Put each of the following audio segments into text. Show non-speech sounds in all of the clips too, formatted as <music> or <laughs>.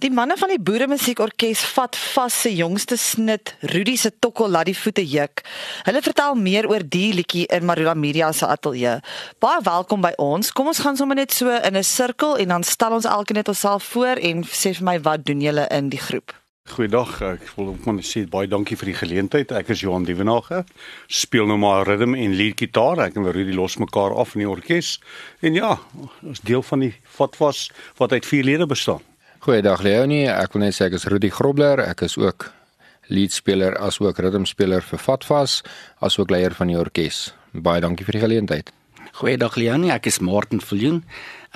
Die manne van die Boere Musiekorkes vat vas se jongste snit, Rudy se tokkel laat die voete juk. Hulle vertel meer oor die liedjie in Marula Media se ateljee. Baie welkom by ons. Kom ons gaan sommer net so in 'n sirkel en dan stel ons elkeen net onsself voor en sê vir my wat doen julle in die groep? Goeiedag, ek wil net sê baie dankie vir die geleentheid. Ek is Johan Dievenage. Speel nou maar ritme en lead gitaar. Ek en Rudy los mekaar af in die orkes. En ja, ons deel van die Fatwas wat uit vier lede bestaan. Goeiedag Leonie, ek wil net sê ek is Rudy Grobler, ek is ook leadspeler as ook ritmespeler vir Fatfas, as ook leier van die orkes. Baie dankie vir die geleentheid. Goeiedag Leonie, ek is Martin Viljoen.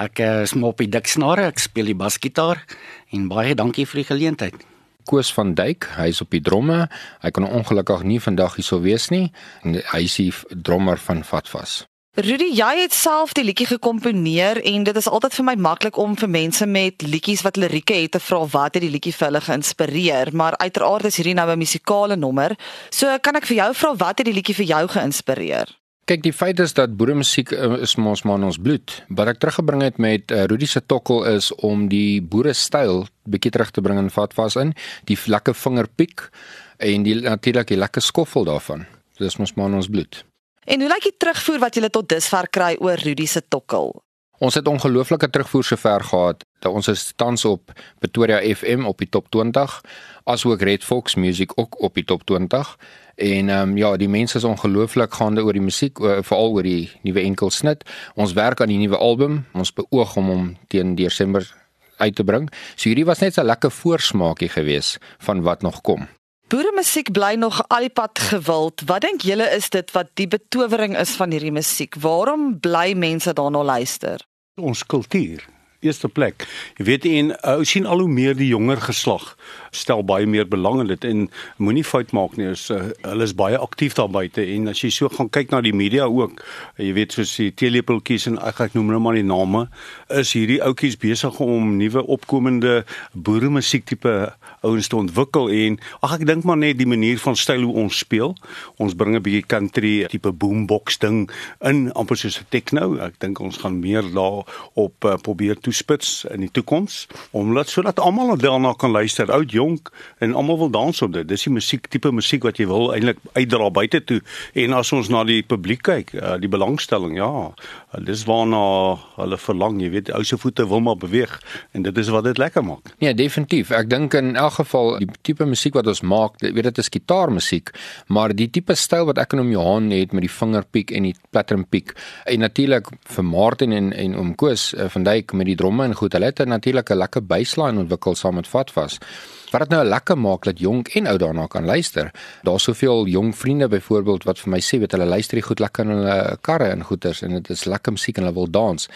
Ek is mop die diksnare, ek speel die basgitaar en baie dankie vir die geleentheid. Koos van Duyk, hy's op die dromme. Hy kon ongelukkig nie vandag hier sou wees nie. Hy is die drummer van Fatfas. Rudy, jy het self die liedjie gekomponeer en dit is altyd vir my maklik om vir mense met liedjies wat lirieke het te vra wat het die liedjie vir hulle geïnspireer, maar uiteraard is hierdie nou 'n musikale nommer. So kan ek vir jou vra wat het die liedjie vir jou geïnspireer? Kyk, die feit is dat boere musiek eh, is mos maar in ons bloed. Wat ek teruggebring het met uh, Rudy se tokkel is om die boere styl bietjie terug te bring in Fatvas in, die lekker vingerpiek en die natuurlik die lekker skoffel daarvan. Dis mos maar in ons bloed. En hoe lyk die terugvoer wat julle tot dusver kry oor Rudy se tokkel? Ons het ongelooflike terugvoer sover gehad ons is tans op Pretoria FM op die top 20, asook Red Fox Music ook op die top 20. En ehm um, ja, die mense is ongelooflik gaande oor die musiek, veral oor die nuwe enkelsnit. Ons werk aan die nuwe album. Ons beoog om hom teen Desember uit te bring. So hierdie was net 'n lekker voorsmaakie gewees van wat nog kom. Boere musiek bly nog al die pad gewild. Wat dink julle is dit wat die betowering is van hierdie musiek? Waarom bly mense daarna luister? Ons kultuur eerste plek. Jy weet en uh, ons sien al hoe meer die jonger geslag stel baie meer belang in dit en moenie fout maak nie. Is uh, hulle is baie aktief daar buite en as jy so gaan kyk na die media ook, jy weet soos die teelepeltjies en ek ek noem nou maar die name, is hierdie ouetjies besig om nuwe opkomende boere musiek tipe ouens te ontwikkel en ag ek dink maar net die manier van styl hoe ons speel. Ons bring 'n bietjie country tipe boombox ding in amper soos 'n techno. Ek dink ons gaan meer daar op uh, probeer toe toespits in die toekoms omdat sodat almal daarna kan luister, oud, jonk en almal wil dans op dit. Dis die musiek tipe musiek wat jy wil eintlik uitdra buite toe. En as ons na die publiek kyk, uh, die belangstelling, ja, dis waarna hulle verlang, jy weet, ou se voete wil maar beweeg en dit is wat dit lekker maak. Ja, definitief. Ek dink in elk geval die tipe musiek wat ons maak, jy weet dit is gitaarmusiek, maar die tipe styl wat ek en om Johan het met die vingerpiek en die platterpiek en natuurlik vir Martin en en oom Koos uh, van Duyk met die dromme en goed. Hulle het natuurlik 'n lekker baseline ontwikkel saam met Fatvas. Wat dit nou lekker maak dat jonk en oud daarna kan luister. Daar's soveel jong vriende byvoorbeeld wat vir my sê weet hulle luister die goed lekker in hulle karre en goeters en dit is lekker musiek en hulle wil dans.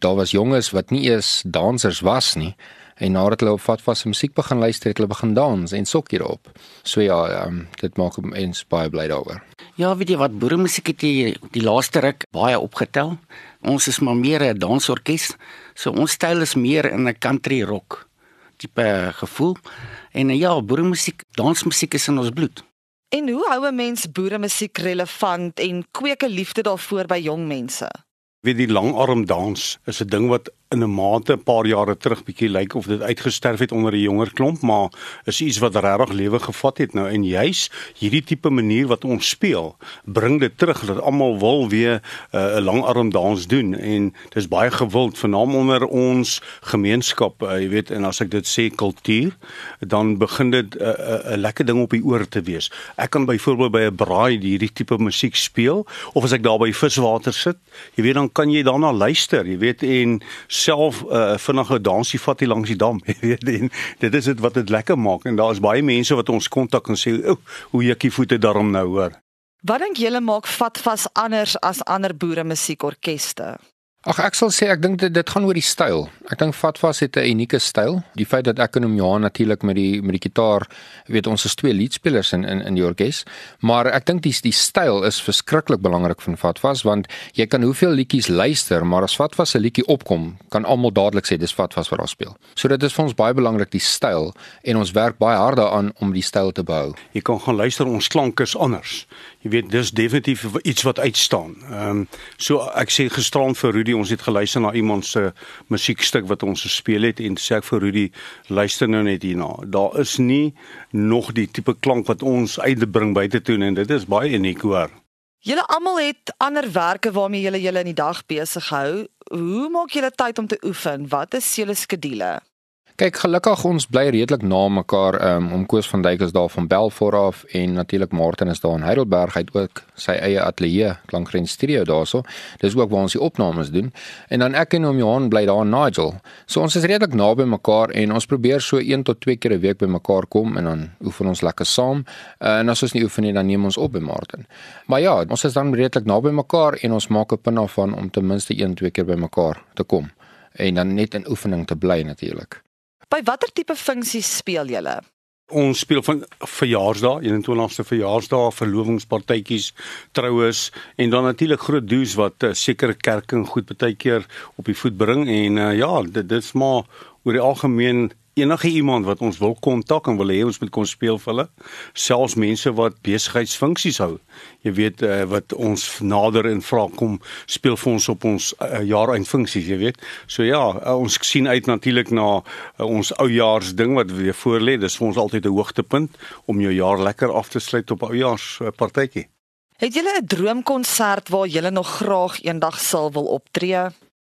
Daar was jonges wat nie eens dansers was nie. En nadat hulle op Fatvas se musiek begin luister, het hulle begin dans en sok hierop. So ja, um, dit maak mens baie bly daaroor. Ja, weet jy wat boere musiek het die, die laaste ruk baie opgetel. Ons is maar meer 'n dansorkes. So ons styl is meer in 'n country rock tipe gevoel. En ja, boere musiek, dansmusiek is in ons bloed. En hoe hou 'n mens boere musiek relevant en kweek 'n liefde daarvoor by jong mense? Wie die langarm dans is 'n ding wat in 'n mate 'n paar jare terug bietjie lyk of dit uitgesterf het onder 'n jonger klomp, maar is iets wat regtig lewe gevat het nou en juis hierdie tipe manier wat ons speel, bring dit terug dat almal wil weer uh, 'n uh, langarm dans doen en dis baie gewild veral onder ons gemeenskap, uh, jy weet en as ek dit sê kultuur, dan begin dit 'n uh, uh, uh, lekker ding op die oor te wees. Ek kan byvoorbeeld by 'n braai hierdie tipe musiek speel of as ek daar by viswater sit, jy weet dan kan jy daarna luister, jy weet en self 'n uh, vinnige dansie vat hier langs die dam, <laughs> jy weet en dit is dit wat dit lekker maak en daar is baie mense wat ons kontak en sê, "O, hoe jukkie voete daarom nou hoor." Wat dink julle maak Fatvas anders as ander boere musiekorkeste? Ag ek sal sê ek dink dit dit gaan oor die styl. Ek dink Fatvas het 'n unieke styl. Die feit dat ek en hom Johan natuurlik met die met die gitaar, weet ons is twee leadspelers in in in die orkes, maar ek dink die die styl is verskriklik belangrik van Fatvas want jy kan hoeveel liedjies luister, maar as Fatvas 'n liedjie opkom, kan almal dadelik sê dis Fatvas wat daar speel. So dit is vir ons baie belangrik die styl en ons werk baie hard daaraan om die styl te behou. Jy kan gaan luister ons klank is anders. Jy weet dis definitief iets wat uitstaan. Ehm um, so ek sê gisterand vir Rudy ons het geluister na iemand se musiekstuk wat ons gespeel het en sê ek vir Rudy luister nou net hierna. Daar is nie nog die tipe klank wat ons uitbring buite toe en dit is baie uniek hoor. Julle almal het ander werke waarmee julle julle in die dag besig hou. Hoe maak julle tyd om te oefen? Wat is julle skedules? Kyk, gelukkig ons bly redelik na mekaar. Um, om Koos van Duyk is daar van Belfort af en natuurlik Martin is daar in Heidelberg. Hy het ook sy eie ateljee, Klankgrens Studio daarso. Dis ook waar ons die opnames doen. En dan ek en oom Johan bly daar in Nigel. So ons is redelik naby mekaar en ons probeer so 1 tot 2 keer 'n week by mekaar kom en dan oefen ons lekker saam. Uh, en as ons nie oefen nie, dan neem ons op by Martin. Maar ja, ons is dan redelik naby mekaar en ons maak 'n punt daarvan om ten minste 1 2 keer by mekaar te kom en dan net in oefening te bly natuurlik. By watter tipe funksies speel julle? Ons speel van verjaarsdae, 21ste verjaarsdae, verlovingspartytjies, troues en dan natuurlik groot do's wat uh, sekere kerke goed baie keer op die voet bring en uh, ja, dit dit's maar oor die algemeen enige iemand wat ons wil kontak en wil hê ons moet kon speel vir hulle selfs mense wat besigheidsfunksies hou. Jy weet uh, wat ons nader en vra kom speel vir ons op ons uh, jaareindfunksies jy weet. So ja uh, ons sien uit natuurlik na uh, ons oujaars ding wat weer voor lê. Dis vir ons altyd 'n hoogtepunt om jou jaar lekker af te sluit op oujaars uh, partytjie het julle 'n droomkonsert waar julle nog graag eendag sal wil optree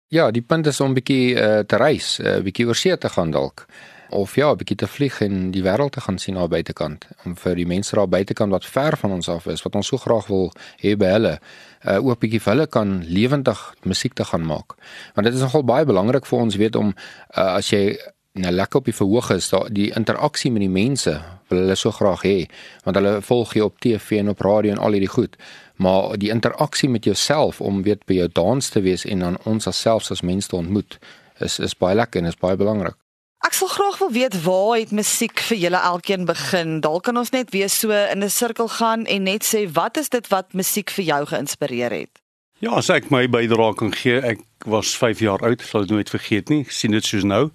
Ja, die punt is om 'n bietjie uh, te reis, 'n uh, bietjie oor see te gaan dalk of ja, 'n bietjie te vlieg en die wêreld te gaan sien aan buitekant. Om vir die mense daar buitekant wat ver van ons af is, wat ons so graag wil hê by hulle, uh, ook 'n bietjie vir hulle kan lewendig musiek te gaan maak. Want dit is nogal baie belangrik vir ons weet om uh, as jy nou lekker op die verhoog is, daar die interaksie met die mense wil hulle so graag hê, want hulle volg jou op TV en op radio en al hierdie goed maar die interaksie met jouself om weet by jou dans te wees en dan ons asself as mense te ontmoet is is baie lekker en is baie belangrik. Ek sal graag wil weet waar het musiek vir julle elkeen begin? Dalk kan ons net weer so in 'n sirkel gaan en net sê wat is dit wat musiek vir jou geïnspireer het? Ja, as ek my bydrae kan gee, ek was 5 jaar oud, sal dit nooit vergeet nie. Ek sien dit soos nou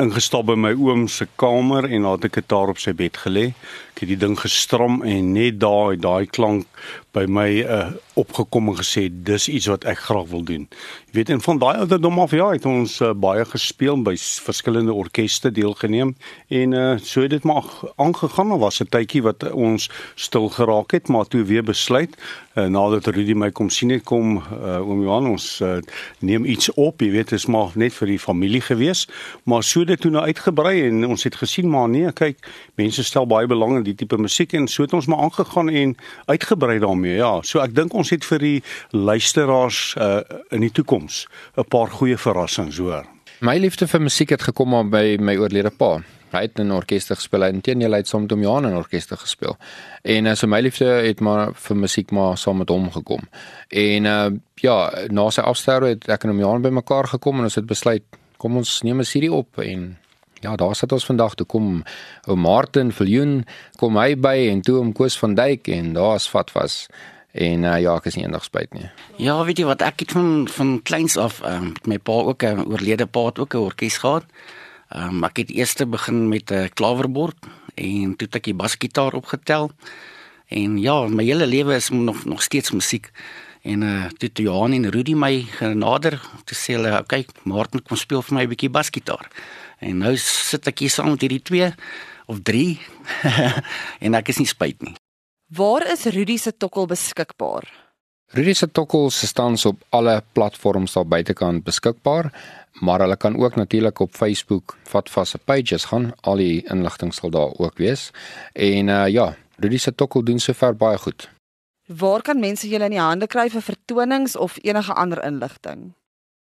ingestap by my oom se kamer en laat ek dit daar op sy bed gelê. Ek het die ding gestram en net daai daai klank by my uh, opgekom en gesê dis iets wat ek graag wil doen. Jy weet en van daai ouderdom af ja, het ons uh, baie gespeel by verskillende orkeste deelgeneem en uh, so het dit maar aangegaan. Was 'n tydjie wat ons stil geraak het, maar toe weer besluit uh, nadat Rudy my kom sien het kom uh, oom Johan ons uh, neem iets op, jy weet, dit is maar net vir die familie gewees, maar so dit toe nou uitgebrei en ons het gesien maar nee, kyk, mense stel baie belang in die tipe musiek en so het ons maar aangegaan en uitgebrei daarmee. Ja, so ek dink ons het vir die luisteraars uh in die toekoms 'n paar goeie verrassings hoor. My liefde vir musiek het gekom by my oorlede pa. Hy het in 'n orkester gespeel en teen hy het saam met hom Johan in 'n orkester gespeel. En uh, so my liefde het maar vir musiek maar saam met hom gekom. En uh ja, na sy afsterwe het ek en hom Johan bymekaar gekom en ons het besluit kom ons neem 'n CD op en Ja, daar sit ons vandag toe kom ou Martin Viljoen kom hy by en toe om Koos van Duyk en daar's vat was en uh, ja, ek is nie eendag spyt nie. Ja, weet jy wat ek het van van kleins af um, met my pa ook 'n oorlede pa het ook 'n orkes gehad. Um, ek het eers begin met 'n klaverbord en toe het ek die basgitaar opgetel. En ja, my hele lewe is nog nog steeds musiek. En uh toe toe Johan en Rudy my genader, toe sê hulle, "Oké, okay, Martin kom speel vir my 'n bietjie basgitaar." En nou sit ek hier saam met hierdie twee of drie <laughs> en ek is nie spyt nie. Waar is Rudy se tokkel beskikbaar? Rudy se tokkel se staan op alle platforms daar buitekant beskikbaar, maar hulle kan ook natuurlik op Facebook vat vas se pages gaan. Al die inligting sal daar ook wees. En uh ja, Rudy se tokkel doen sover baie goed. Waar kan mense julle in die hande kry vir vertonings of enige ander inligting?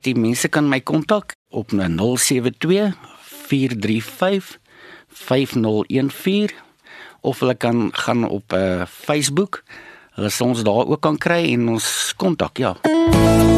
Die mense kan my kontak op 072 435 5014 of hulle kan gaan op uh, Facebook. Hulle sal ons daar ook kan kry en ons kontak, ja. Mm.